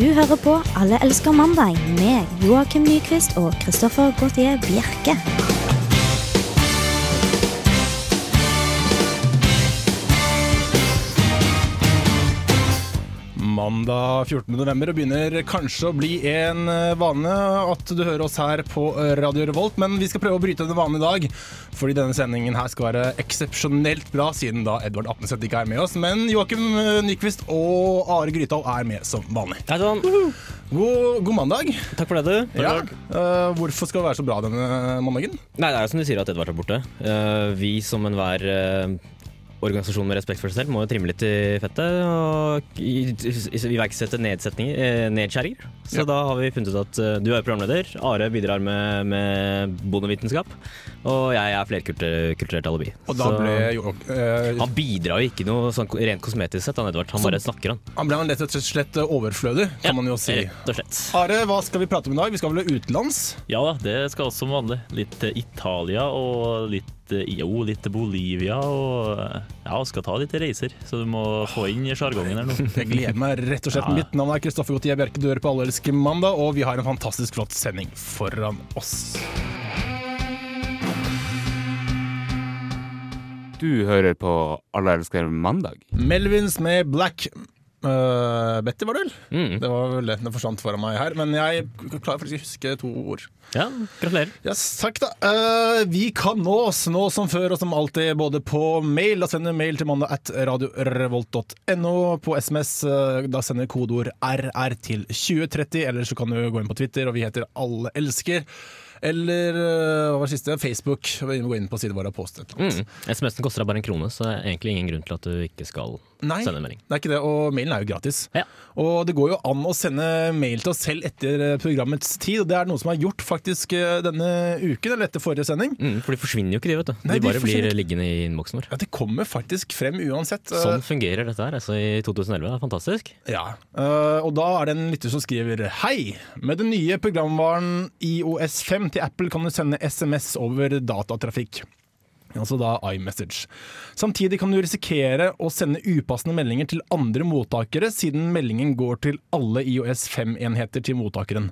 Du hører på Alle elsker mandag med Joakim Nyquist og Christoffer Gautier Bjerke. Mandag 14. november og begynner kanskje å bli en eh, vane at du hører oss her på eh, Radio Revolt, men vi skal prøve å bryte denne vanen i dag. Fordi denne sendingen her skal være eksepsjonelt bra, siden da Edvard Apneseth ikke er med oss. Men Joakim eh, Nyquist og Are Grytdal er med som vanlig. Hei sann. God, god mandag. Takk for det, du. Ja. Uh, hvorfor skal det være så bra denne mandagen? Nei, det er jo som du sier at Edvard er borte. Uh, vi som enhver uh, organisasjon med respekt for seg selv må jo trimme litt i fettet og iverksette nedsetninger, eh, nedskjæringer. Så Ja. da har vi funnet ut at eh, du er programleder, Are bidrar med, med bondevitenskap, og jeg er flerkulturelt alibi. Og da Så- ble jo øh, Han bidrar jo ikke noe sånn rent kosmetisk sett, han Edvard. Han bare snakker, han. han ble han rett og slett overflødig, kan Ja, man jo si. Rett og slett. Are, hva skal vi prate om i dag? Vi skal vel utenlands? Ja da, det skal også som vanlig. Litt Italia og litt eh, jo, litt til Bolivia og ja, skal ta litt reiser. Så du må få inn sjargongen her nå. Jeg gleder meg rett og slett. Ja. Mitt navn er Kristoffer Gautier Bjerke, du hører på Allerske mandag, og vi har en fantastisk flott sending foran oss. Du hører på Alle elsker mandag. Melvins med Black øh, Betty, var det vel? Mm. Det var vel det. Det forsvant foran meg her, men jeg klarer faktisk å huske to ord. Ja, gratulerer. Yes, takk da. Uh, vi kan nås nå som før og som alltid både på mail. Da sender mail til mandag at radiorevolt.no. På SMS uh, da sender kodeord RR til 2030, eller så kan du gå inn på Twitter, og vi heter Alle elsker. Eller eh, hva var det siste? Facebook. Gå inn på siden vår og post et eller annet. Mm. SMS-en koster deg bare en krone, så det er egentlig ingen grunn til at du ikke skal Nei, sende en melding. det er ikke det, og mailen er jo gratis. Ja. Og det går jo an å sende mail til oss selv etter eh, programmets tid, og det er noe som er gjort faktisk eh, denne uken, eller etter forrige sending. Mm, for de forsvinner jo ikke, de, vet du. Nei, de de bare forsvinner blir liggende i innboksen vår. Ja, Det kommer faktisk frem uansett. Eh, Sånn fungerer dette her altså i 2011. Det er fantastisk. Ja, og da er det en lytter som skriver Hei! Med den nye programvaren IOS 5 til Apple kan du sende SMS over datatrafikk. Altså da iMessage. Samtidig kan du risikere å sende upassende meldinger til andre mottakere, siden meldingen går til alle IOS 5-enheter til mottakeren.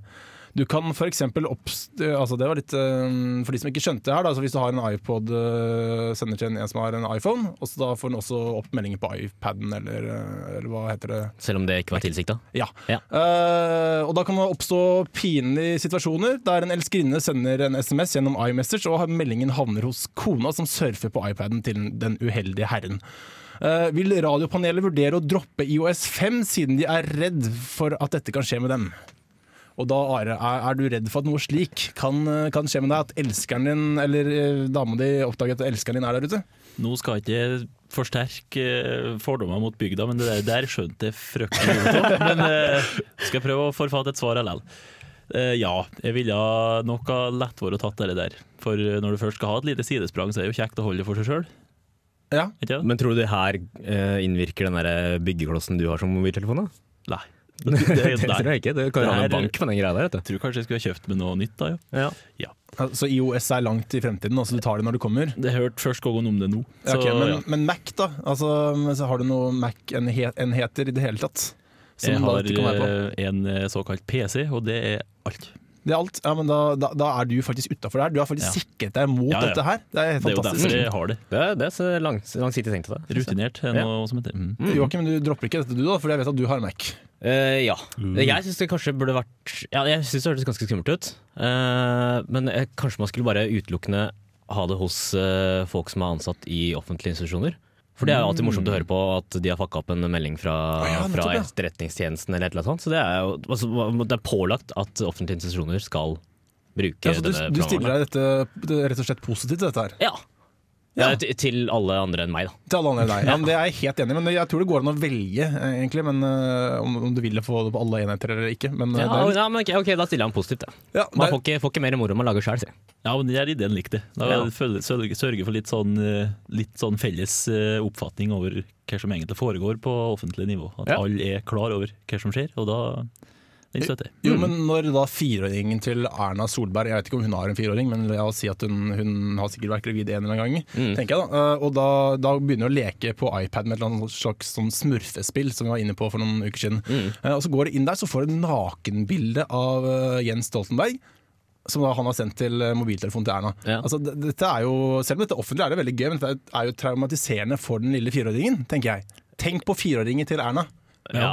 Du kan f.eks. oppst... Altså det var litt øh, For de som ikke skjønte det her, da, så hvis du har en iPod, øh, sender til en, en som har en iPhone, og så da får den også opp meldinger på iPaden, eller, eller hva heter det? Selv om det ikke var tilsikta. Ja. Ja. Uh, og da kan det oppstå pinlige situasjoner der en elskerinne sender en SMS gjennom iMessage, og meldingen havner hos kona som surfer på iPaden til den uheldige herren. Uh, vil radiopanelet vurdere å droppe IOS 5 siden de er redd for at dette kan skje med dem? Og da, Are, er, er du redd for at noe slik kan, kan skje med deg? At elskeren din, eller eh, dama di, oppdager at elskeren din er der ute? Nå skal jeg ikke forsterke eh, fordommer mot bygda, men det der, der skjønte jeg fryktelig godt. Men eh, skal jeg prøve å forfatte et svar likevel. Eh, ja, jeg ville nok ha lett vært tatt det der. For eh, når du først skal ha et lite sidesprang, så er det jo kjekt å holde det for seg sjøl. Ja. Men tror du det her eh, innvirker den der byggeklossen du har som mobiltelefon? da? Nei. Det, det tror jeg ikke. Det kan Det en bank med den greia der. vet Jeg tror kanskje jeg skulle ha kjøpt med noe nytt da, ja. Ja. Så IOS er langt i fremtiden, altså du tar det når det kommer? Det hørte først gangen om det nå. Ja, Så, ok, men, ja. men Mac, da? Altså, så har du noen Mac-enheter i det hele tatt? Som Jeg har eh, en eh, såkalt PC, og det er alt. Det er alt. Ja, men da, da, da er du faktisk utafor det her. Du har faktisk Ja. sikret deg mot Ja, ja. dette her. Det er helt Det er jo derfor jeg har det. Det, er- det er så langsiktig tenkt av deg. Rutinert er noe som heter mm. Joakim, du dropper ikke dette du, da, for jeg vet at du har Mac. Eh, ja. Jeg syns det kanskje burde vært Ja, jeg syns det hørtes ganske skummelt ut. Uh, men jeg, kanskje man skulle bare utelukkende ha det hos uh, folk som er ansatt i offentlige institusjoner. For det er jo alltid morsomt å høre på at de har fucka opp en melding fra, ja, fra. Etterretningstjenesten eller et eller annet sånt. Så det er jo altså, det er pålagt at offentlige institusjoner skal bruke Ja, så du, denne du stiller deg dette, rett og slett positivt til dette her? Ja. Ja. Ja, til- til alle andre enn meg, da. Til alle andre enn deg. Ja, men det er jeg helt enig i, men jeg tror det går an å velge, eh, egentlig. Men, eh, om, om du vil få det på alle enheter eller ikke. Men, eh, Ja, det er, ja, men ok, ok, Da stiller han positivt. da. ja, Man er, får ikke, får ikke mer moro om man lager sjøl, sier. Ja, men den ideen likte jeg. Da Ja. føl- sørge, for litt sånn, eh, litt sånn felles eh, oppfatning over hva som egentlig foregår på offentlig nivå. At Ja. alle er klar over hva som skjer. Og da Støtter jeg. Jo, men når da fireåringen til Erna Solberg Jeg vet ikke om hun har en fireåring, men la oss si at hun, hun har sikkert vært gravid en eller annen gang. Mm. tenker jeg da. Eh, Og da, da begynner hun å leke på iPad med et eller annet slags sånn smurfespill som vi var inne på for noen uker siden. Mm. Eh, Og så går det inn der, så får du et nakenbilde av eh, Jens Stoltenberg. Som da han har sendt til eh, mobiltelefonen til Erna. Ja. Altså, dette er jo, selv om dette offentlig er det veldig gøy, men det er jo traumatiserende for den lille fireåringen, tenker jeg. Tenk på fireåringen til Erna. Ja.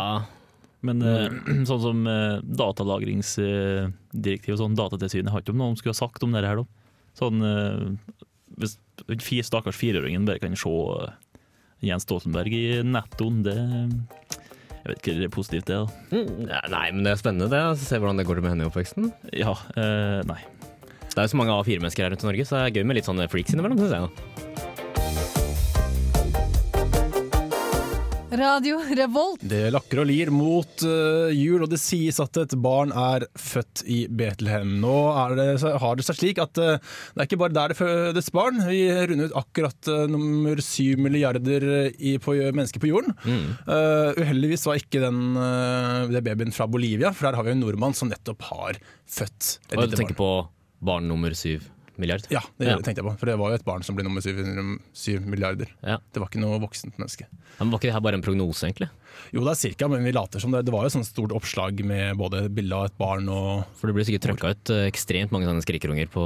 Men mm. sånn som datalagringsdirektivet datalagringsdirektiv og sånn, Datatilsynet har ikke om de skulle ha sagt om det her, da. Sånn eh, hvis stakkars fireåringen bare kan se eh, Jens Stoltenberg i nettoen, det Jeg vet ikke, det er positivt, det. da. Mm, Nei, men det er spennende det. Se hvordan det går med henne i oppveksten. Ja, eh, nei. Det er jo så mange A4-mennesker her rundt i Norge, så det er gøy med litt sånne freaks innimellom, synes jeg. Radio Revolt. Det lakker og lir mot uh, jul, og det sies at et barn er født i Betlehem. Nå er det, har det seg slik at uh, det er ikke bare der det fødes barn. Vi runder ut akkurat uh, nummer syv milliarder i, på, mennesker på jorden. Eh, uheldigvis var ikke den, uh, det babyen fra Bolivia, for der har vi en nordmann som nettopp har født et Og du lite tenker barn. på barn nummer syv milliard? Ja, det Ja. tenkte jeg på. For det var jo et barn som ble nummer syv, syv milliarder. Ja. Det var ikke noe voksent menneske. Men Var ikke det her bare en prognose, egentlig? Jo, det er cirka, men vi later som det. Det var jo et sånt stort oppslag med både bilde av et barn og For det blir sikkert trøkka ut eh, ekstremt mange sånne skrikerunger på,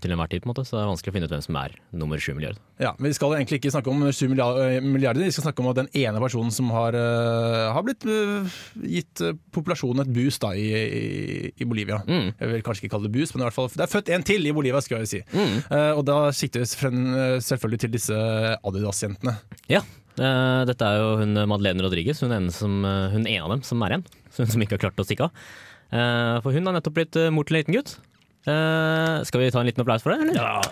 til enhver tid, på en måte, så det er vanskelig å finne ut hvem som er nummer 7 milliard. Ja, men Vi skal egentlig ikke snakke om 7 milliarder, milliarder, vi skal snakke om at den ene personen som har, eh, har blitt eh, gitt eh, populasjonen et boost da, i, i, i Bolivia. Mm. Jeg vil kanskje ikke kalle det boost, men i hvert fall, det er født en til i Bolivia, skal jeg si. Mm. Uh, og da sikter vi eh, selvfølgelig til disse Adidas-jentene. Ja, Uh, dette er jo hun Madeleine Rodriguez, hun ene, som, hun ene av dem som er igjen. Hun som ikke har klart å stikke av. Uh, for hun har nettopp blitt mor til en liten gutt. Eh, skal vi ta en liten applaus for det, eller? Ja.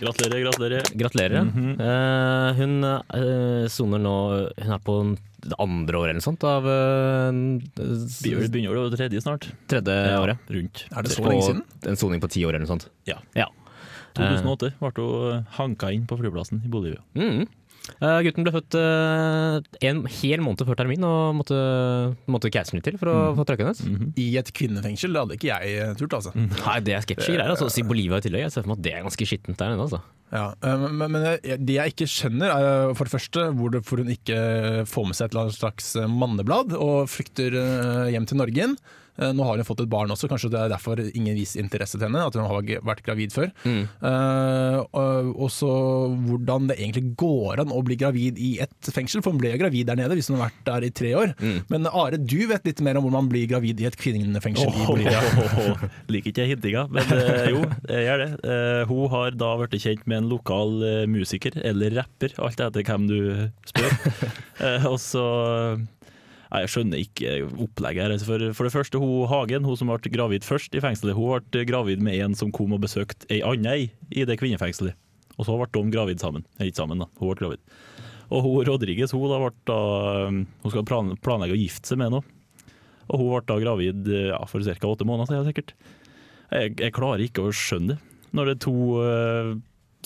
Gratulerer, gratulerer. Gratulerer. Eh, hun uh, soner nå Hun er på det andre året eller noe sånt av uh, Begynner begynner det tredje snart. tredje året. Rundt. Er det så lenge siden? En soning på ti år eller noe sånt. Ja. Ja. 2008 ble hun hanka inn på flyplassen i Bolivia. Mm. Eh, gutten ble født uh, en hel måned før termin og måtte, måtte keisersnitt til for å få trøkken hennes. I et kvinnefengsel? Det hadde ikke jeg eh, turt, altså. Nei, det er sketsjy greier. Altså. Si Bolivia i tillegg. Jeg ser for meg at det er ganske skittent der nede. Altså. Ja, men, men det jeg ikke skjønner, er for det første hvorfor hun ikke får med seg et eller annet slags manneblad og flykter hjem til Norge igjen. Eh, Nå har hun fått et barn også, kanskje det er derfor ingen viser interesse til henne. At hun har vært gravid før. Mm. Uh, og så hvordan det egentlig går an å bli gravid i et fengsel, for hun ble jo gravid der nede hvis hun har vært der i tre år. Mm. Men Are, du vet litt mer om hvordan man blir gravid i et kvinnefengsel i Bolivia. Liker ikke hintinga, men uh, jo, jeg gjør det. Uh, hun har da blitt kjent med en lokal musiker, eller rapper, alt etter hvem du spør. Og så Jeg skjønner ikke opplegget her. For, for det første, hun Hagen, hun som ble gravid først i fengselet, hun ble gravid med en som kom og besøkte ei anna i det kvinnefengselet. Og så ble de gravid sammen. Ikke sammen, da. Hun ble gravid. Og hun Rodriguez hun da ble um, hun skal planlegge å gifte seg med nå. Og hun ble da gravid ja, for ca. åtte måneder siden, sikkert. Jeg, jeg klarer ikke å skjønne det. Når det to eh,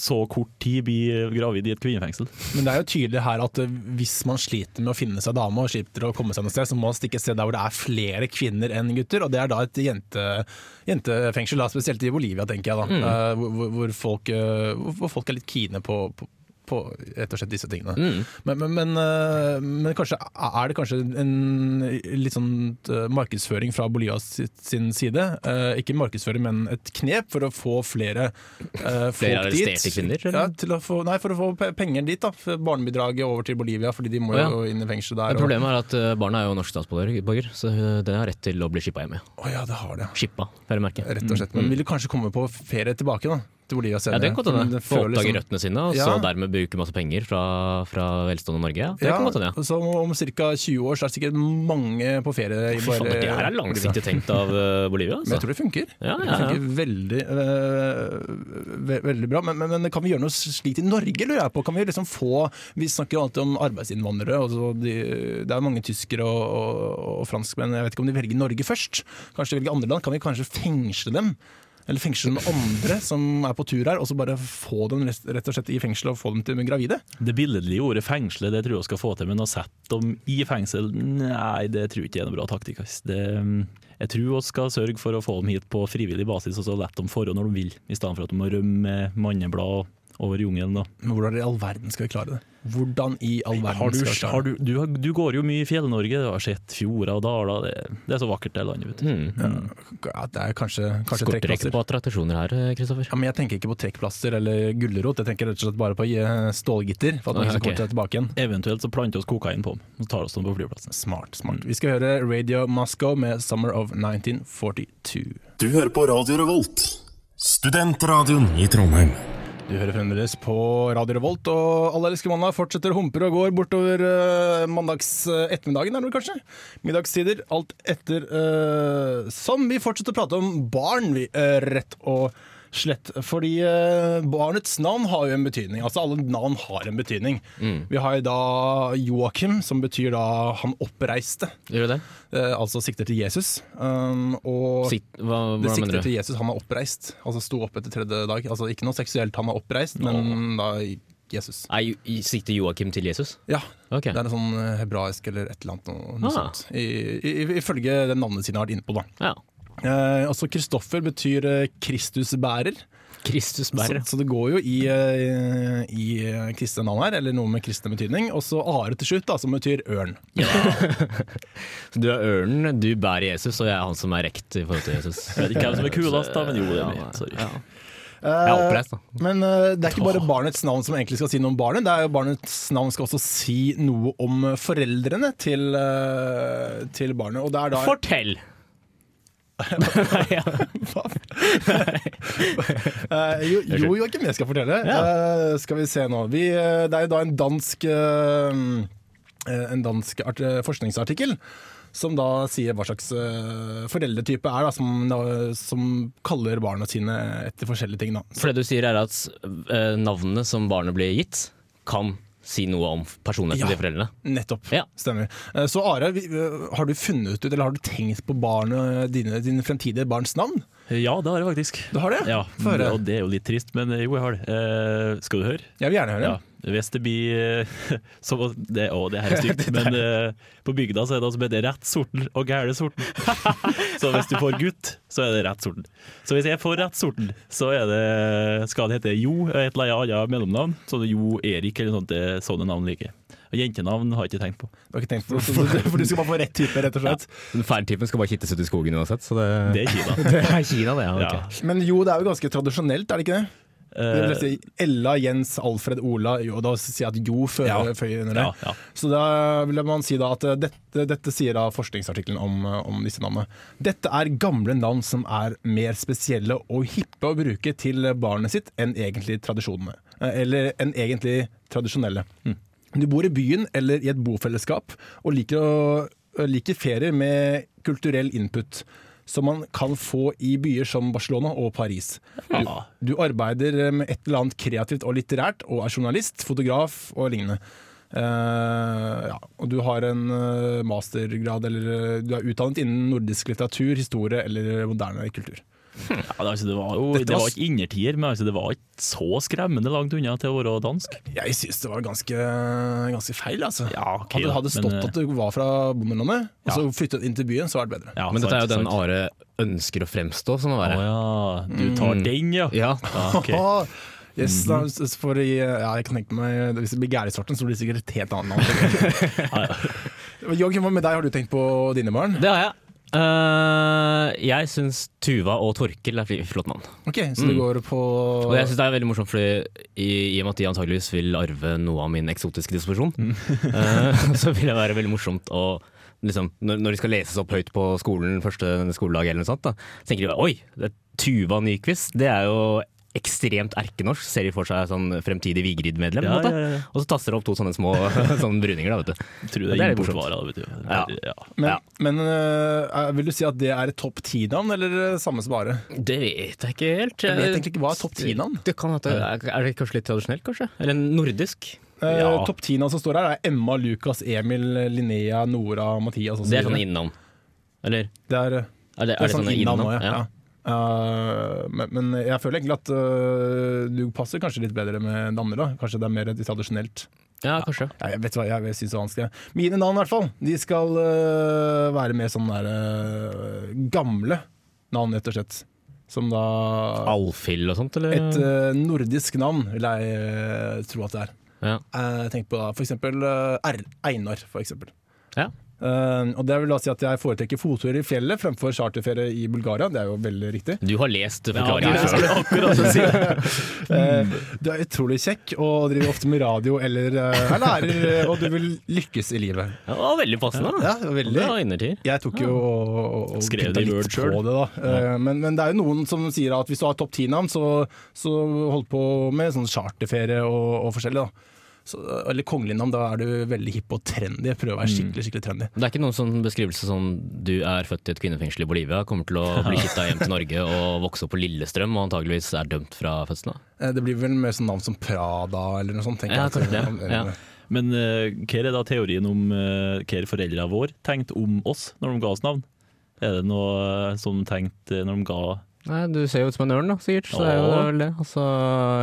så kort tid blir gravid i et kvinnefengsel. Men det er jo tydelig her at eh, hvis man sliter med å finne seg dame og sliter å komme seg noe sted, så må man stikke et sted der hvor det er flere kvinner enn gutter. Og det er da et jente, jentefengsel, da, spesielt i Bolivia, tenker jeg. da, mm. hvor, hvor- hvor, folk, eh, hvor hvor folk er litt kine på, på på rett og slett disse tingene. Mm. Men, men, men, eh, men kanskje er det kanskje en litt sånn eh, markedsføring fra Bolivias sin side? Eh, ikke markedsføring, men et knep for å få flere Flere folk dit. kvinner. Ja, å få, nei, for å få penger dit. da, Barnebidraget over til Bolivia, fordi de må oh, ja. jo inn i fengsel der. Men problemet er at barna er jo norsk statsborger, så det har rett til å bli skippa hjem. ja. Å ja, det har det. Skippa. Rett og slett. Men vil du kanskje komme på ferie tilbake da, til Bolivia Ja, det kan godt hende. Det Få oppdage som- røttene sine, og Ja. så dermed bruke masse penger fra, fra velstående Norge. Ja. Det Ja, kan godt hende, så om ca. 20 år så er det sikkert mange på ferie i faen, bare- det her er langsiktig tenkt av Bolivia. Bolivia. Men jeg Altså. tror det funker. Ja, Det ja, Det funker veldig, øh, ve veldig bra. Men, men, men kan vi gjøre noe slikt i Norge, lurer jeg på? Kan Vi liksom få, vi snakker jo alltid om arbeidsinnvandrere. og de, det er mange tyskere og, og, og franskmenn. Jeg vet ikke om de velger Norge først. Kanskje de velger andre land. Kan vi kanskje fengsle dem? Eller fengsle med andre som er på tur her, og så bare få dem rett og slett i fengsel og få dem til gravide? Det billedlige ordet fengsle det tror jeg skal få til, men å sette dem i fengsel, nei, det tror jeg ikke er noen bra taktikk. Jeg tror vi skal sørge for å få dem hit på frivillig basis, og så la dem forhånd når de vil, i stedet for at de må rømme manneblad over jungelen. da. Men hvordan i all verden skal vi klare det? Hvordan i all verden Har du, skal vi klare det? du, du, du går jo mye i Fjell-Norge, du har sett fjorder og daler. Det, det er så vakkert det landet, vet du. Mm. Ja, det er kanskje, kanskje Skorter ikke trekkplasser. på attraksjoner her, Kristoffer. Ja, men jeg tenker ikke på trekkplasser eller gulrot, jeg tenker rett og slett bare på eh, stålgitter. For at man okay. kommer tilbake igjen. Eventuelt så planter oss kokain på dem, og tar oss dem på flyplassen. Smart, smart. Vi skal høre Radio Moscow med 'Summer of 1942'. Du hører på Radio Revolt, studentradioen i Trondheim. Du hører fremdeles på Radio Revolt, og Alle elsker mandag fortsetter å humper og går bortover uh, eh, ettermiddagen, er det kanskje? Middagstider, alt etter uh, som vi fortsetter å prate om barn, vi, uh, rett og slett. Fordi eh, barnets navn har jo en betydning. Altså alle navn har en betydning. Vi har jo da Joakim, som betyr da han oppreiste. Gjør det? eh, altså sikter til Jesus. Um, og Sikt, hva, det sikter til Jesus, han er oppreist. Altså sto opp etter tredje dag. Altså Ikke noe seksuelt, han er oppreist, men da Jesus. Er, sikter Joakim til Jesus? Ja, Okay. det er en sånn eh, hebraisk eller et eller annet noe, noe Ah. sånt. I, i, ifølge det navnet sine har vært inne på, da. Ja. Eh, også Kristoffer betyr eh, Kristusbærer. Kristusbærer. Så, så det går jo i, eh, i eh, kristne navn her, eller noe med kristne betydning. Og så Are til slutt, da, som betyr ørn. Så du er ørnen, du bærer Jesus, og jeg er han som er rekt i forhold til Jesus. Jeg vet ikke hvem som er kulest, da, men jo, det er Ja, meg. Sorry. ja. Er oppreist. Men eh, det er ikke bare barnets navn som egentlig skal si noe om barnet. Det er jo Barnets navn skal også si noe om foreldrene til, eh, til barnet. Og det er da Fortell! Eh, jo, jo, Joakim, jeg skal fortelle. Eh, skal vi se nå. Vi, eh, det er jo da en dansk, eh, en dansk art, forskningsartikkel som da sier hva slags foreldretype er, da, som, da, som kaller barna sine etter forskjellige ting. Da. For det du sier er at navnene som barnet blir gitt, kan si noe om personligheten Ja. til foreldrene. Nettopp. Ja. Stemmer. Eh, Så Are, eh, har du funnet ut, eller har du tenkt på barnet, dine, dine fremtidige barns navn? Ja, det har jeg faktisk. Du har det? Ja, Få høre. og det er jo litt trist, men jo, jeg har det. Eh, skal du høre? Jeg vil gjerne høre. Ja. Hvis det blir eh, så det, Å, det her er stygt, men uh, på bygda så er det altså bare rett sorten og gæle sorten. så hvis du får gutt, så er det rett sorten. Så hvis jeg får rett sorten, så er det, skal det hete Jo, et eller annet mellomnavn. Så det er Jo Erik eller noe sånt, sånne navn liker jeg. Og jentenavn har jeg ikke tenkt på. Du har ikke tenkt på det, for du skal bare få rett type, rett og slett. Den Feiltypen skal bare kittes ut i skogen uansett, så det, Det er Kina. det er Kina, det. Ja, Ja. Men jo, det er jo ganske tradisjonelt, er det ikke det? Eh, si Ella, Jens, Alfred, Ola, jo, da sier jeg at Jo føyer Ja. under det. ja, ja. Så da vil man si da at eh, dette, dette sier da forskningsartikkelen om, eh, om disse navnene. Dette er gamle navn som er mer spesielle og hippe å bruke til barnet sitt enn egentlig tradisjonene. Eller enn egentlig tradisjonelle. Du bor i byen eller i et bofellesskap og liker, å, liker ferier med kulturell input. Som man kan få i byer som Barcelona og Paris. Du, du arbeider med et eller annet kreativt og litterært, og er journalist, fotograf og lignende. Uh, ja, og du har en mastergrad, eller du er utdannet innen nordisk litteratur, historie eller moderne kultur. Ja, det, altså, det var jo det var ikke innertier, men altså, det var ikke så skremmende langt unna til å være dansk. Jeg syns det var ganske, ganske feil, altså. Ja, okay, hadde, det hadde stått men, eh, at du var fra bondelandet, og Ja. så flyttet inn til byen, så var det bedre. Ja, Men dette er jo sant, den. Are ønsker å fremstå som å Å være. ja, du tar Mm. den, ja. Ja. Okay. Ah, yes, da, for i, ja, jeg kan tenke meg Hvis det blir Gæresorten, så blir det sikkert et helt annet navn. Joakim, hva med deg? Har du tenkt på dine barn? Det har jeg. Eh, jeg syns Tuva og Torkel er flott navn. Ok, Så det Mm. går på Og jeg synes det er veldig morsomt, fordi i, i og med at de antageligvis vil arve noe av min eksotiske disposisjon, eh, så vil det være veldig morsomt å liksom, når, når de skal leses opp høyt på skolen første skoledag, eller noe sånt, da, så tenker de oi, det er Tuva Nyquist, det er jo ekstremt erkenorsk, ser de for seg sånn fremtidig Vigrid-medlem. på Ja, ja, ja. Og så taster det opp to sånne små sånne bruninger, da, vet du. Tror Det det er er litt morsomt. vet du. Ja. Ja. Men, Ja. men øh, vil du si at det er et topp ti-navn, eller øh, samme som bare? Det vet jeg ikke helt. Jeg vet egentlig ikke hva er topp ti-navn. Det kan at det, er, er det kanskje litt tradisjonelt, kanskje? Eller nordisk? Eh, Ja. Topp ti-navn som står her, er Emma, Lukas, Emil, Linnea, Nora, Mathias osv. Det er sånne innom, Eller Det er, er det, det er sånne innavn nå, ja. Eh, men, men jeg føler egentlig at uh, du passer kanskje litt bedre med navner. da Kanskje det er mer tradisjonelt. Ja, kanskje. Ja, jeg vet hva, jeg synes det er vanskelig. Mine navn i hvert fall De skal uh, være mer sånn der eh, gamle navn, rett og slett. Som da Alfhild og sånt, eller? Et nordisk navn, vil jeg tro at det er. Ja. Eh, tenk på da, for eksempel R. Einar, for eksempel. Ja. Eh, og det vil da si at jeg foretrekker fotturer i fjellet fremfor charterferie i Bulgaria. Det er jo veldig riktig. Du har lest Ja, forklaringen før. akkurat si det. Eh, du er utrolig kjekk og driver ofte med radio eller uh, er lærer, og du vil lykkes i livet. Ja, det var veldig passende. Ja, veldig. Det var. Jeg tok jo og, og, og Skrev det i Word sjøl. Eh, Men, men det er jo noen som sier at hvis du har topp ti-navn, så, så hold på med sånn charterferie og, og forskjellig. da. Så, eller kongelig navn, da er du veldig hipp og trendy. Prøv å være skikkelig skikkelig trendy. Det er ikke noen sånn beskrivelse som du er født i et kvinnefengsel i Bolivia, kommer til å bli kitta hjem til Norge og vokse opp på Lillestrøm og antageligvis er dømt fra fødselen av. Eh, Det blir vel mer sånn navn som Prada eller noe sånt. tenker Ja, jeg. kanskje det, ja. Men uh, hva er da teorien om uh, hva foreldrene våre tenkte om oss når de ga oss navn? Er det noe som de tenkte når de ga Nei, Du ser jo ut som en ørn, da, sikkert. Så det er jo Ja. vel det. Altså,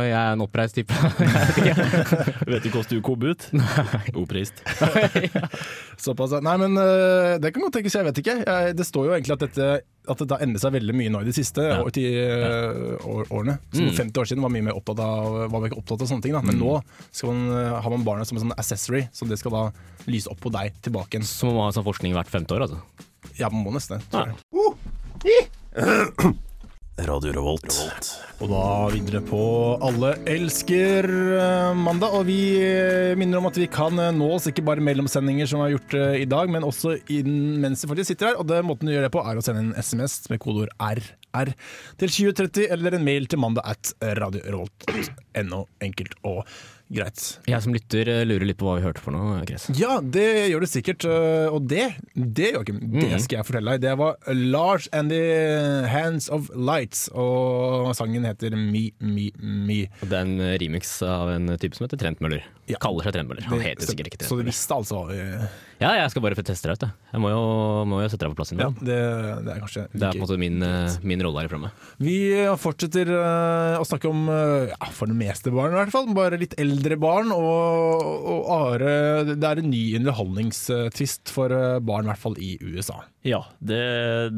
jeg er en oppreist type. Vet du hvordan du kom ut? Oppreist. Såpass, ja. Nei, men øh, det kan godt tenkes, jeg vet ikke. Jeg, det står jo egentlig at dette at dette har endret seg veldig mye nå i de siste Ja. år, ti, år, årene. Så Mm. 50 år siden var mye mer opptatt av, var man ikke opptatt av sånne ting. Da. Men nå skal man, øh, har man barnet som en sånn accessory, så det skal da lyse opp på deg tilbake igjen. Så må man ha sånn forskning hvert femte år, altså. Ja, man må nesten det. tror jeg. Radio Revolt. Og da videre på Alle elsker eh, mandag. Og vi eh, minner om at vi kan eh, nå oss ikke bare mellom sendinger som vi har gjort i dag, men også inn, mens vi faktisk sitter her. Og det måten du gjør det på, er å sende en SMS med kodeord RR til 2030, eller en mail til mandag at radiorevolt.no. Enkelt og greit. Jeg som lytter eh, lurer litt på hva vi hørte for noe, Chris. Ja, det gjør du sikkert. øh, Og det, det, Joakim, det Mhm. skal jeg fortelle deg. Det var Lars and the Hands of Lights, og sangen heter Me, Me, Me. Og Det er en eh, remix av en type som heter Trentmøller. Ja. Kaller seg Trentmøller. Han heter sikkert ikke Så du visste altså Ja, jeg skal bare få teste deg ut. jeg. Jeg må jo, må jo sette deg på plass. Ja, det, det er kanskje Det er på en måte min, eh, min rolle her i framme. Vi fortsetter øh, å snakke om, ja, for det meste barn i hvert fall, bare litt eldre barn. Og, og Are, det er en ny underholdningstvist for barn, i hvert fall i USA. Ja, det,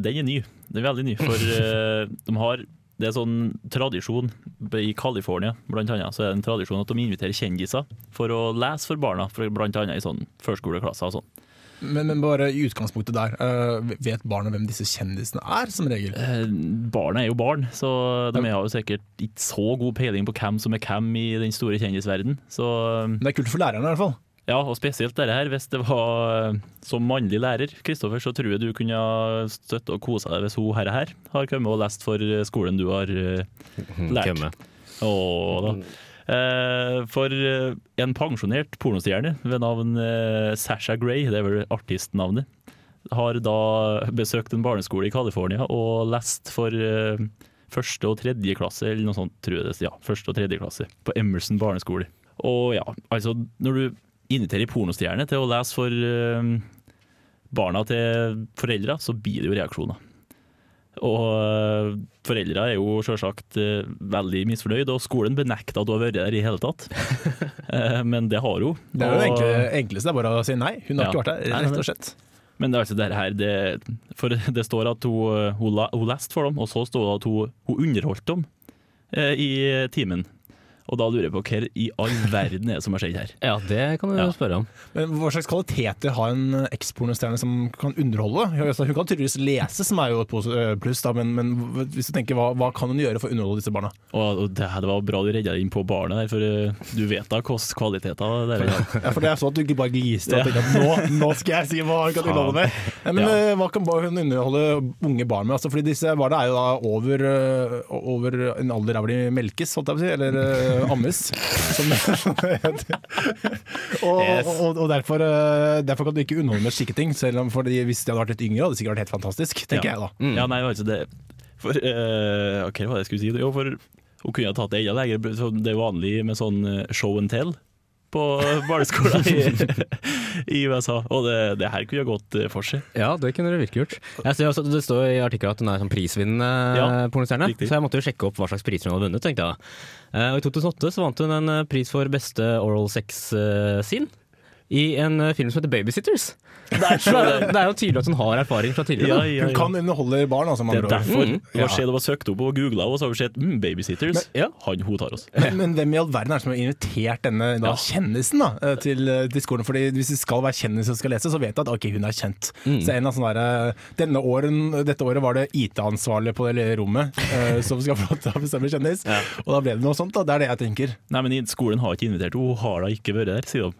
den er ny. Den er veldig ny, for eh, de har det er sånn tradisjon i California blant annet, så er det en tradisjon at de inviterer kjendiser for å lese for barna, for annet i sånn førskoleklasser og sånn. Men, men bare i utgangspunktet der, øh, vet barna hvem disse kjendisene er, som regel? Eh, Barna er jo barn, så de har jo sikkert ikke så god peiling på hvem som er hvem i den store kjendisverdenen. Så Men det er kult for lærerne i hvert fall. Ja, og spesielt dette her, hvis det var eh, som mannlig lærer, Kristoffer, så tror jeg du kunne ha støtte og kosa deg hvis hun herre her har kommet og lest for skolen du har eh, lært. Åh, da. Eh, for eh, en pensjonert pornostjerne ved navn eh, Sasha Gray, det er vel artistnavnet, har da besøkt en barneskole i California og lest for eh, første og tredje klasse, eller noe sånt, tror jeg det Ja, første og tredje klasse på Emerson barneskole. Og ja, altså, når du inviterer pornostjerne til å lese for eh, barna til foreldre, så blir det jo reaksjoner. Og foreldra foreldre er jo selvsagt øh, veldig misfornøyd, og skolen benekter at hun har vært der i hele tatt. Eh, Men det har hun. Det er jo Og- enkle, enkleste, er bare å si nei. Hun har Ja. ikke vært der, rett og slett. Men det er altså det her, det, for det står at hun, hun, leste for dem, og så står det at hun, hun underholdt dem eh, i timen. Og da lurer jeg på hva i all verden er det som har skjedd her? Ja, det kan du Ja. spørre om. Men hva slags kvaliteter har en ekspornostjerne som kan underholde? Altså, Hun kan tydeligvis lese, som er jo et eh, pluss, da, men, men hvis du tenker, hva, hva kan hun gjøre for å underholde disse barna? Og og det, det var bra du redda inn på barnet der, for øh, du vet da hvilke kvaliteter det er. Ja, for det er sånn at du ikke bare gliste og tenkte at nå, nå skal jeg si hva hun kan underholde med. Ja, men Ja. eh, hva kan hun underholde unge barn med? Altså, fordi disse barna er jo da over, eh, over en alder der hvor de melkes, holdt jeg på å si, eller eh, ammes. Som og, og, og derfor, eh, derfor kan du ikke underholde med slike ting, selv om fordi hvis de hadde vært litt yngre, hadde det sikkert vært helt fantastisk, tenker Ja. jeg da. Mm. Ja, nei, altså det For eh, Hva var det jeg skulle si? Jo, for hun kunne ha tatt det enda lenger. Det er vanlig med sånn eh, show and tell. På barneskolen i, i USA. Og det, det her kunne jo gått eh, for seg. Ja, det kunne det virkelig gjort. Også, det står i artikkelen at hun er sånn prisvinnende Ja, pornostjerne, så jeg måtte jo sjekke opp hva slags priser hun hadde vunnet. tenkte jeg. Eh, Og I 2008 så vant hun en eh, pris for beste oral sex-scene i en eh, film som heter Babysitters. Det, er- det er jo tydelig at hun har erfaring fra tidligere. da. Hun kan underholde barn, altså. Det er derfor. Mm. Det var skjedd, det var søkt opp og googla, og så har vi sett mm, Babysitters. ja. Han, hun tar oss. Men, men hvem i all verden er det som har invitert denne da, Ja. kjendisen da, eh, til, til skolen? Fordi Hvis det skal være kjendis som skal lese, så vet jeg at ok, hun er kjent. Mm. Så en av sånne der, eh, denne åren, Dette året var det IT-ansvarlig på det lille rommet uh, som skal få til å bestemme kjendis. Og da ble det noe sånt. da, Det er det jeg tenker. Nei, men Skolen har ikke invitert henne, hun har da ikke vært der, sier de.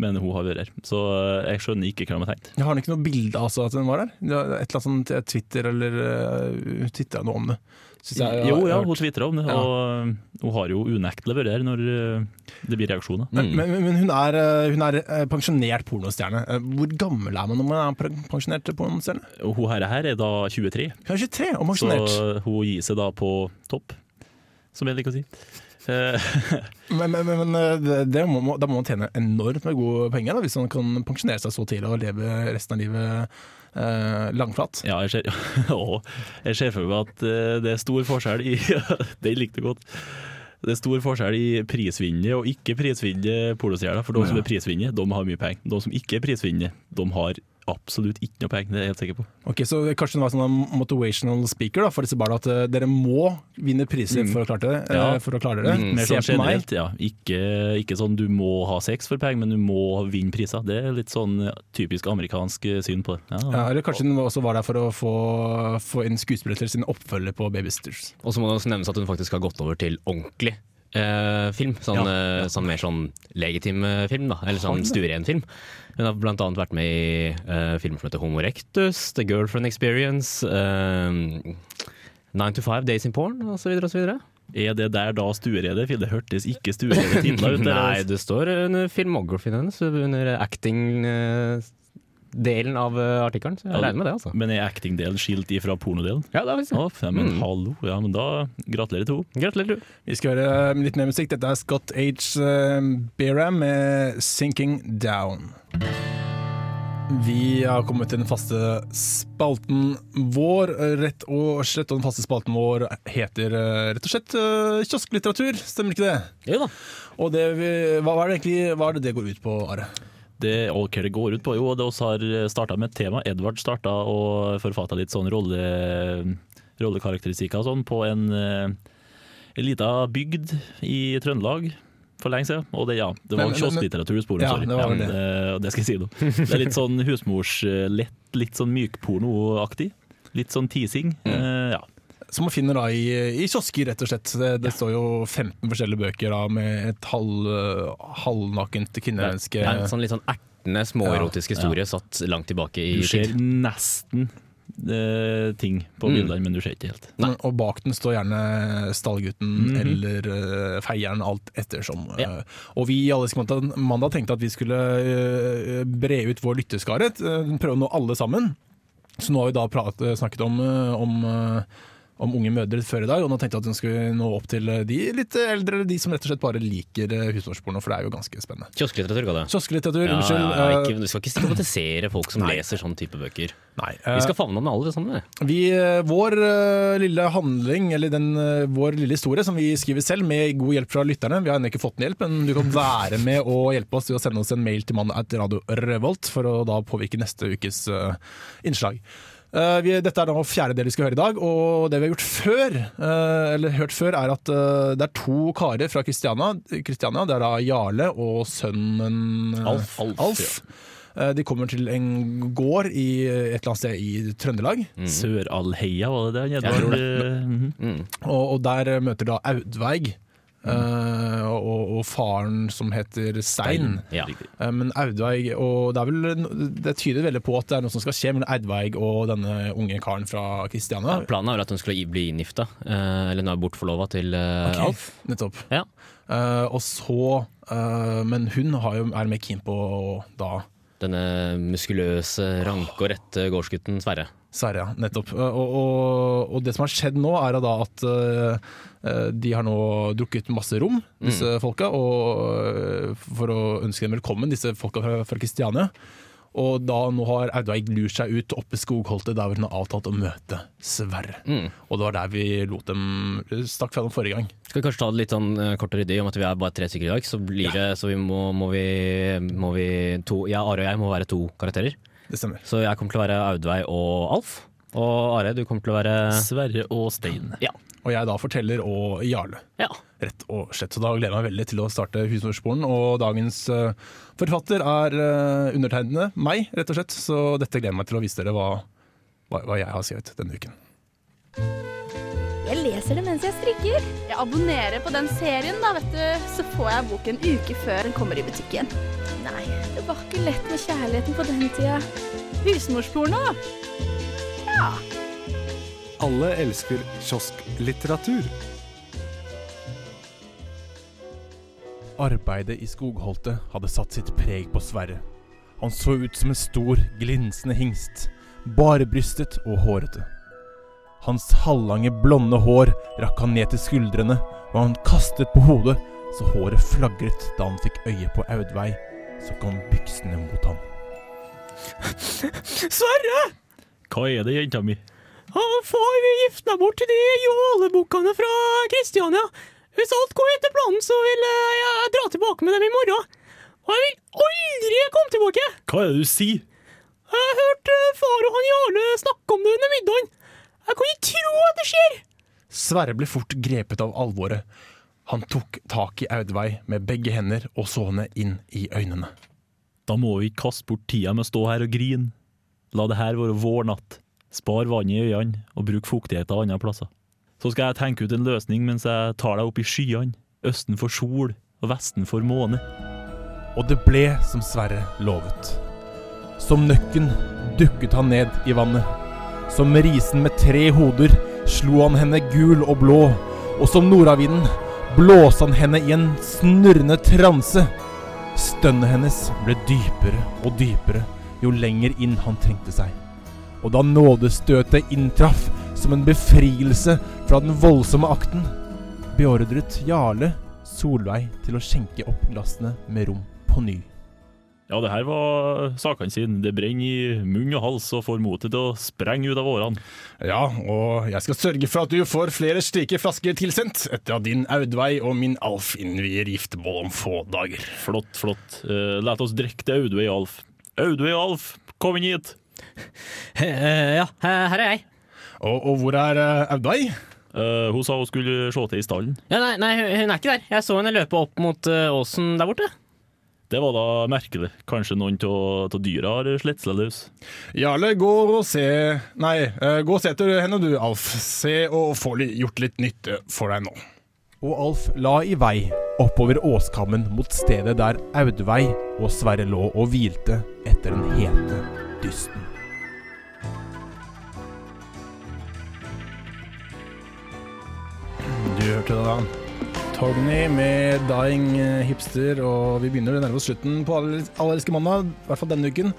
Men hun har vært her. Så eh, jeg skjønner ikke hva de har tenkt. Jeg har ikke noe bilde av altså, at hun var der. Et eller annet sånt eh, Twitter eller uh, Twitter noe om det. Jeg, Jo, ja, hun tvitra om det, Ja. og eh, hun har jo unektelig vært her når eh, det blir reaksjoner. Men, men, men hun er, eh, hun er eh, pensjonert pornostjerne. Eh, Hvor gammel er man når man er pensjonert pornostjerne? Hun her, her er da 23, Hun er 23 og pensjonert. så hun gir seg da på topp, som jeg liker å si. Eh, Men, men, men, eh, må, da må man tjene enormt med gode penger da, hvis man kan pensjonere seg så tidlig og leve resten av livet eh, langflat. Ja, jeg ser, Å, jeg ser for meg at eh, det er stor forskjell i Det likte jeg godt. Det er stor forskjell i prisvinnende og ikke prisvinnende pornostjerner. For de som er prisvinnende, de har mye penger. De som ikke er prisvinnende, de har absolutt ikke noe penger. Det er jeg helt sikker på. Ok, Så kanskje det var sånn motivational speaker da, for disse barna, at eh, dere må vinne priser for å klare det. eh, Ja. For å klare det. Litt mer sånn generelt, ja. Ikke, ikke sånn du må ha sex for penger, men du må vinne priser. Det er litt sånn typisk amerikansk syn på det. Ja, eller kanskje hun også var der for å få, få inn skuespillere til sin oppfølger på Babysitters. Og så må det også nevnes at hun faktisk har gått over til ordentlig eh, film. Sånn, eh, sånn mer sånn legitim eh, film, da. Eller sånn stueren film. Hun har annet vært med i uh, filmer som heter Homo Rectus, The Girlfriend Experience, uh, Nine to Five Days in Porn osv. osv. Er det der da stuerede? Det hørtes ikke stuerede titler ut. Nei, det står under filmografien hennes, under acting-delen av eh, artikkelen. Så jeg Ja, regner med det, altså. Men er acting-delen skilt ifra pornodelen? Ja, det er visst Oh, ja, men Mm. hallo. Ja, men da gratulerer til henne. Gratulerer, du. Vi skal høre eh, litt mer musikk. Dette er Scott H. eh, Beram med 'Sinking Down'. Vi har kommet til den faste spalten vår. Rett og slett, og den faste spalten vår heter rett og slett kiosklitteratur. Stemmer ikke det? Jo da. Og det vi, hva er det egentlig hva er det det går ut på, Are? Det, hva det går ut på? Jo, det oss har starta med et tema. Edvard starta og forfatta litt sånn rolle, rollekarakteristikker sånn på en, eh, en lita bygd i Trøndelag for lenge siden. Og det, ja, det var Men- men- kiosklitteratur du spurte Ja, sorry. det var det. men, eh, det skal jeg si nå. Det er litt sånn husmorslett, litt sånn mykpornoaktig. Litt sånn teasing. Eh, ja. Som man finner da i, i kiosker, rett og slett. Det, det står jo 15 forskjellige bøker da, med et halv, halvnakent kvinnemenneske. Det er en sånn litt sånn ertende, småerotisk historie satt langt tilbake i Du ser tid. nesten eh, ting på Mm. bildene, men du ser ikke helt. Nei. Og bak den står gjerne Stallgutten Mhm. eller uh, Feieren, alt ettersom. Ja. Uh, og vi i Alles mandag, tenkte at vi skulle uh, bre ut vår lytteskare, uh, prøve å nå alle sammen. Så nå har vi da prat, snakket om, eh, om, eh, om unge mødre før i dag, og nå tenkte jeg at hun skulle nå opp til eh, de litt eldre, eller de som rett og slett bare liker eh, husmorsporno, for det er jo ganske spennende. Kiosklitteratur ga det. Kiosklitteratur, Ja, unnskyld. ja, ja, ikke, du skal ikke stigmatisere folk som Nei. leser sånn type bøker. nei, Vi eh, skal favne om alle sammen. vi. Eh, vår eh, lille handling, eller den, eh, vår lille historie som vi skriver selv med god hjelp fra lytterne. Vi har ennå ikke fått den hjelp, men du kan være med og hjelpe oss til å sende oss en mail til mannen etter Radio Revolt for å da påvirke neste ukes eh, innslag. Eh, vi, dette er da fjerde del vi skal høre i dag, og det vi har gjort før, uh, eller hørt før, er at uh, det er to karer fra Kristiania. Kristiania det er da Jarle og sønnen eh, Alf. Alf. Eh, De kommer til en gård i et eller annet sted i Trøndelag. Søralheia, var det det? Jeg tror det. Mm -hmm. Mm. Og, og der møter da Audveig eh, og, og faren som heter Stein. Ja. Eh, men Audveig og Det er vel Det tyder veldig på at det er noe som skal skje mellom Audveig og denne unge karen fra Kristiania. Ja, planen er vel at hun skulle bli inngifta, uh, eller nå er bortforlova til eh, Ok, Alf. Nettopp. Ja. Eh, og så eh, Men hun har jo, er mer keen på da Denne muskuløse, ranke og rette gårdsgutten Sverre. Sverre, ja. Nettopp. Og, og, og det som har skjedd nå, er da at eh, eh, de har nå drukket masse rom, disse folka, og, eh, for å ønske dem velkommen, disse folka fra, fra Kristiania. Og da nå har Audveig lurt seg ut oppe i skogholtet der hvor hun har avtalt å møte Sverre. Mm. Og det var der vi lot dem stakk fra dem forrige gang. Skal vi kanskje ta det litt sånn kort og ryddig, om at vi er bare tre stykker i dag. Så blir det, så vi må, må vi, må vi to, ja, Are og jeg må være to karakterer. Det stemmer. Så jeg kommer til å være Audveig og Alf. Og Are, du kommer til å være Sverre og Stein. Ja. Og jeg da forteller og Jarle. ja. Rett og slett. Så da gleder jeg meg veldig til å starte Husmorsporen. Og dagens eh, forfatter er uh, undertegnede, meg, rett og slett. Så dette gleder jeg meg til å vise dere hva, hva, hva jeg har skrevet denne uken. Jeg leser det mens jeg strikker. Jeg abonnerer på den serien, da, vet du. Så får jeg boken en uke før den kommer i butikken. Nei, det var ikke lett med kjærligheten på den tida. Husmorsporno. Alle elsker kiosklitteratur. Arbeidet i skogholtet hadde satt sitt preg på Sverre. Han så ut som en stor, glinsende hingst, barebrystet og hårete. Hans halvlange, blonde hår rakk han ned til skuldrene, og han kastet på hodet så håret flagret da han fikk øye på Audveig, så kom byksene mot ham. Sverre! Hva er det, jenta mi? Far vil gifte meg bort til de jålebukkene fra Kristiania. Hvis alt går etter planen, så vil eh, jeg dra tilbake med dem i morgen. Og jeg vil aldri komme tilbake! Hva er det du sier? Jeg har hørt eh, far og han Jarle snakke om det under middagen. Jeg kan ikke tro at det skjer! Sverre ble fort grepet av alvoret. Han tok tak i Audveig med begge hender og så henne inn i øynene. Da må vi ikke kaste bort tida med å stå her og grine. La det her være vår natt. Spar vann i øynene, og bruk fuktighet av andre plasser. Så skal jeg tenke ut en løsning mens jeg tar deg opp i skyene. Østen for sol, og vesten for måne. Og det ble som Sverre lovet. Som nøkken dukket han ned i vannet. Som risen med tre hoder slo han henne gul og blå, og som nordavinden blåste han henne i en snurrende transe. Stønnet hennes ble dypere og dypere jo lenger inn han trengte seg. Og da nådestøtet inntraff som en befrielse fra den voldsomme akten, beordret Jarle Solveig til å skjenke opp glassene med rom på ny. Ja, det her var sakene sine. Det brenner i munn og hals og får motet til å sprenge ut av årene. Ja, og jeg skal sørge for at du får flere slike flasker tilsendt etter at din Audveig og min Alf innvier giftermål om få dager. Flott, flott. Uh, Let oss drikke til Audveig og Alf. Audveig og Alf, kom inn hit! ja, her er jeg. Og, og hvor er uh, Audveig? Uh, hun sa hun skulle se til i stallen. Ja, nei, nei, hun er ikke der. Jeg så henne løpe opp mot uh, åsen der borte. Det var da merkelig. Kanskje noen av dyra har slett seg løs. Jarle, gå og se Nei, uh, gå og se etter henne du, Alf. Se og få gjort litt nytte for deg nå. Og Alf la i vei oppover åskammen mot stedet der Audveig og Sverre lå og hvilte etter den hete dysten. Du hørte det da. Togny med 'Dying Hipster', og vi begynner å nærme oss slutten på Allerske mandag, i hvert fall denne uken.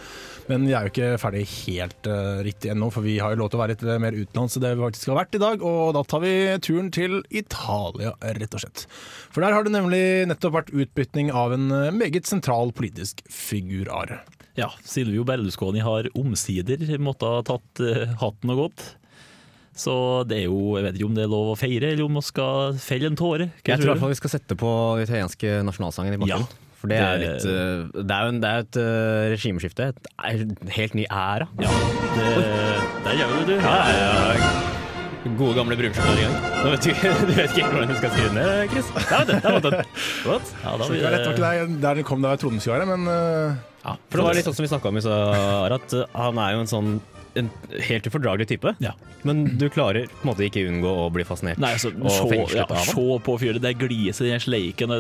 Men vi er jo ikke ferdig helt uh, riktig ennå, for vi har jo lov til å være litt mer utenlands enn det vi faktisk har vært i dag. Og da tar vi turen til Italia, rett og slett. For der har det nemlig nettopp vært utbytning av en eh, meget sentral politisk figur, Are. Ja, Silvio Berlusconi har omsider måttet ha tatt uh, hatten og gått. Så det er jo, jeg vet ikke om det er lov å feire, eller om man skal felle en tåre. Hva Jeg tror i hvert fall vi skal sette på den italienske nasjonalsangen i bakgrunnen. Ja, For det er, det- litt, uh, det er jo en, det er et uh, regimeskifte. Et en helt ny æra. Ja, det, der gjør du det. Ja, ja, Gode gamle brunskjorter du, du vet ikke hvordan du skal skrive den ned, Chris. Der var den! Der var den. Ja, da Så det var rett nok der, der det kom da være, men uh, Ja, for det var litt sånn som vi snakka om i stad, at han er jo en sånn en helt ufordragelig type. Ja. Men du klarer på en måte ikke unngå å bli fascinert Nei, altså, og fengslet ja, av ham. se på fyren, det gliset, den sleiken.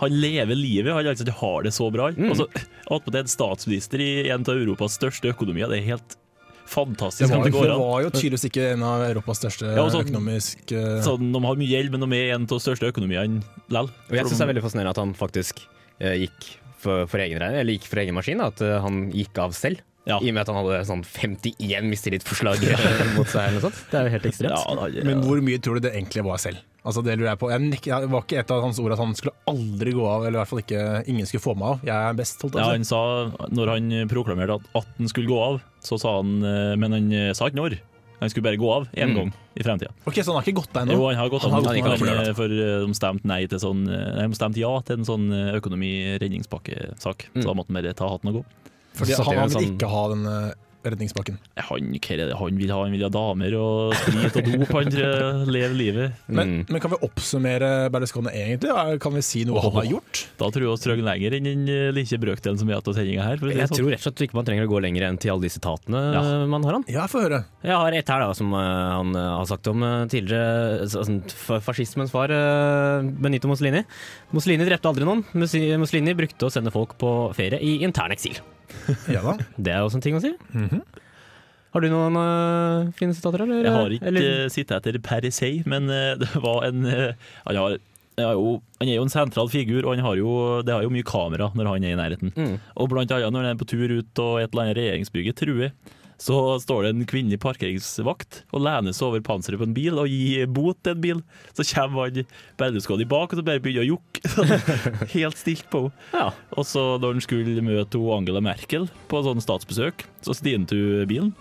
Han lever livet, han altså, har det så bra. Mm. Og så attpåtil en statsminister i en av Europas største økonomier. Det er helt det fantastisk var, det går det an. var jo tydeligvis ikke en av Europas største Ja, sånn- økonomisk uh, Sånn, de har mye gjeld, men de er en av de største økonomiene likevel. Jeg syns det er veldig fascinerende at han faktisk eh, gikk for, for egen regning, eller gikk for egen maskin, at eh, han gikk av selv. Ja. I og med at han hadde sånn 51 mistillitsforslag mot seg. eller sånt. Det er jo helt ekstremt. Ja, da, ja. Men hvor mye tror du det egentlig var selv? Altså Det lurer jeg på. Jeg nek- Det var ikke et av hans ord at han skulle aldri gå av, eller i hvert fall ikke ingen skulle få meg av. Jeg er best, holdt Ja, jeg han sa, når han proklamerte at, at han skulle gå av, så sa han eh, Men han eh, sa ikke når. Han skulle bare gå av én Mm. gang i fremtida. Okay. Ok, Så han har ikke gått deg ennå? Jo, han har gått Han av, gått av han, for det, eh, for de stemte nei til sånn de stemte ja til en sånn økonomi-redningspakkesak. Mm. Så da måtte han bare ta hatten og gå. Fordi han, han vil sånn- ikke ha den redningsbakken redningspakken. Eh, Han, er det han vil ha? Han vil ha damer og sprit og dop. Han lever livet. Men, Mm. men kan vi oppsummere Berlusconi egentlig? Kan vi si noe han har gjort? Da tror jeg vi trenger lenger enn den eh, lille brøkdelen som vi har hatt av sendinga her. For det Jeg sånn. tror rett og slett ikke man trenger å gå lenger enn til alle de sitatene Ja. man har han. Ja, få høre. Jeg har et her da, som eh, han har sagt om tidligere så- sånn, fascismens far, Benito Mussolini. Mussolini drepte aldri noen. Mussolini brukte å sende folk på ferie i intern eksil. Ja da. Det er også en ting å si. Mhm. Har du noen uh, fine sitater, eller? Jeg har ikke Eller- uh, sittet etter per se, men uh, det var en uh, han, har, han, har jo, han er jo en sentral figur, og han har jo, det har jo mye kamera når han er i nærheten. Mm. Og blant annet når han er på tur ut og et eller annet regjeringsbygge truer, så står det en kvinnelig parkeringsvakt og lener seg over panseret på en bil og gir bot til en bil. Så kommer han Berlusconi bak og så bare begynner å. Sånn, Helt stilt på henne. Ja. Og så når han skulle møte Angela Merkel på sånn statsbesøk, så stiger hun bilen.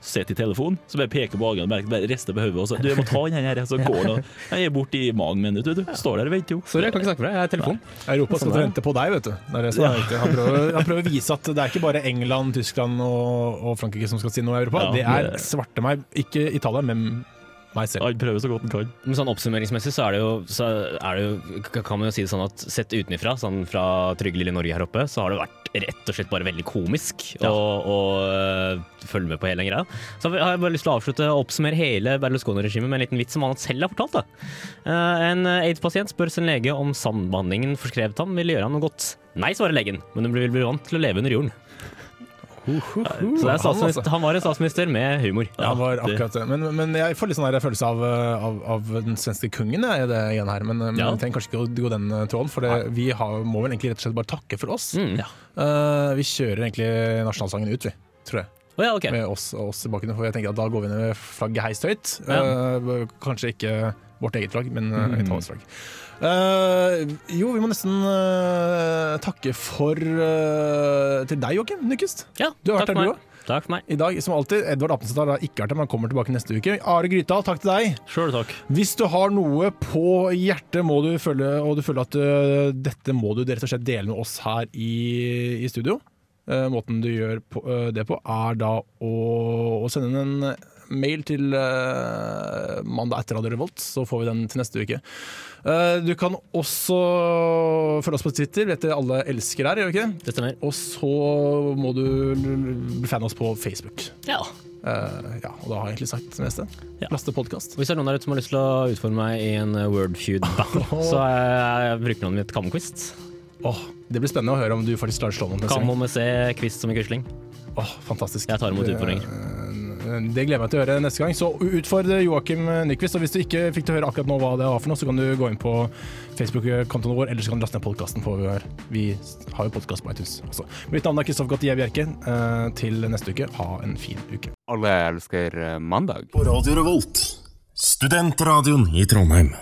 Sitter i telefonen, så bare peker på Angela og bare rister på hodet og Du, jeg må ta den her, så går han og Han er borte i mange minutter, du. Står der og venter, jo. Sorry, jeg kan ikke snakke med deg. Jeg er telefon. Europa skal Sånn vente på deg, vet du. Det er det som er viktig. Han, prøver, han prøver å vise at det er ikke bare England, Tyskland og, og Frankrike som skal si noe i Europa. Ja, det er det- svarte meg, ikke Italia, men meg selv. Han prøver så godt han kan. Men sånn oppsummeringsmessig så er det jo, så er det jo kan man jo si det sånn at sett utenfra, sånn fra trygge lille Norge her oppe, så har det vært rett og slett bare veldig komisk å og uh, følge med på hele den greia. Så har jeg bare lyst til å avslutte og oppsummere hele Berlusconi-regimet med en liten vits som han selv har fortalt. da. Uh, En aids-pasient spør sin lege om sambehandlingen forskrevet ham vil gjøre ham noe godt. Nei, svarer legen, men hun bli vant til å leve under jorden. Så Han, altså. han var en statsminister med humor. Ja, han var akkurat det. Men, men jeg får litt sånn følelse av, av, av den svenske kongen i det igjen her. Men, men Ja. trenger kanskje ikke å gå den eh, tråden, for det, vi har, må vel egentlig rett og slett bare takke for oss. Mm. Eh, vi kjører egentlig nasjonalsangen ut, vi. Tror jeg. Oh, ja, okay. Med oss, oss i bakgrunnen. For jeg tenker at da går vi ned med flagget heist høyt. Ja. Eh, kanskje ikke vårt eget flagg, men uh, Mm. Italiens flagg. Eh, jo, vi må nesten uh, takke for uh, til deg, Joakim Nyquist. Ja, Du har vært her, du meg. Takk for meg. I dag, som alltid, Edvard Appenstad har ikke vært her, men kommer tilbake neste uke. Are Grytdal, takk til deg. Selv takk. Hvis du har noe på hjertet må du føle, og du føler at uh, dette må du rett og slett dele med oss her i, i studio, måten du gjør på, det på, er da å, å sende en mail til uh, mandag etter Radio Revolt, så får vi den til neste uke. Uh, du kan også følge oss på Twitter, vet du alle elsker her, gjør vi ikke det? Det stemmer. Og så må du bli fan av oss på Facebook. Ja. Uh, ja, og da har jeg egentlig sagt det meste. Ja. Laste podkast. Hvis det er noen der ute som har lyst til å utforme meg i en Wordfeud battle, så er brukernavnet mitt Kammoquist. Oh, det blir spennende å høre om du faktisk klarer å slå noen. Kammo med C, Quist som i Quisling. Oh, fantastisk. Jeg tar imot utfordringer. Det gleder jeg meg til å høre neste gang. Så utfordre Joakim Nyquist. Og hvis du ikke fikk til å høre akkurat nå hva det var for noe, så kan du gå inn på Facebook-kontoen vår, eller så kan du laste ned podkasten vi har. Vi har jo podkast på iTunes også. Mitt navn er Kristoffer Gautier Bjerke. Eh, Til neste uke, ha en fin uke. Alle elsker eh, mandag. På Radio Revolt, studentradioen i Trondheim.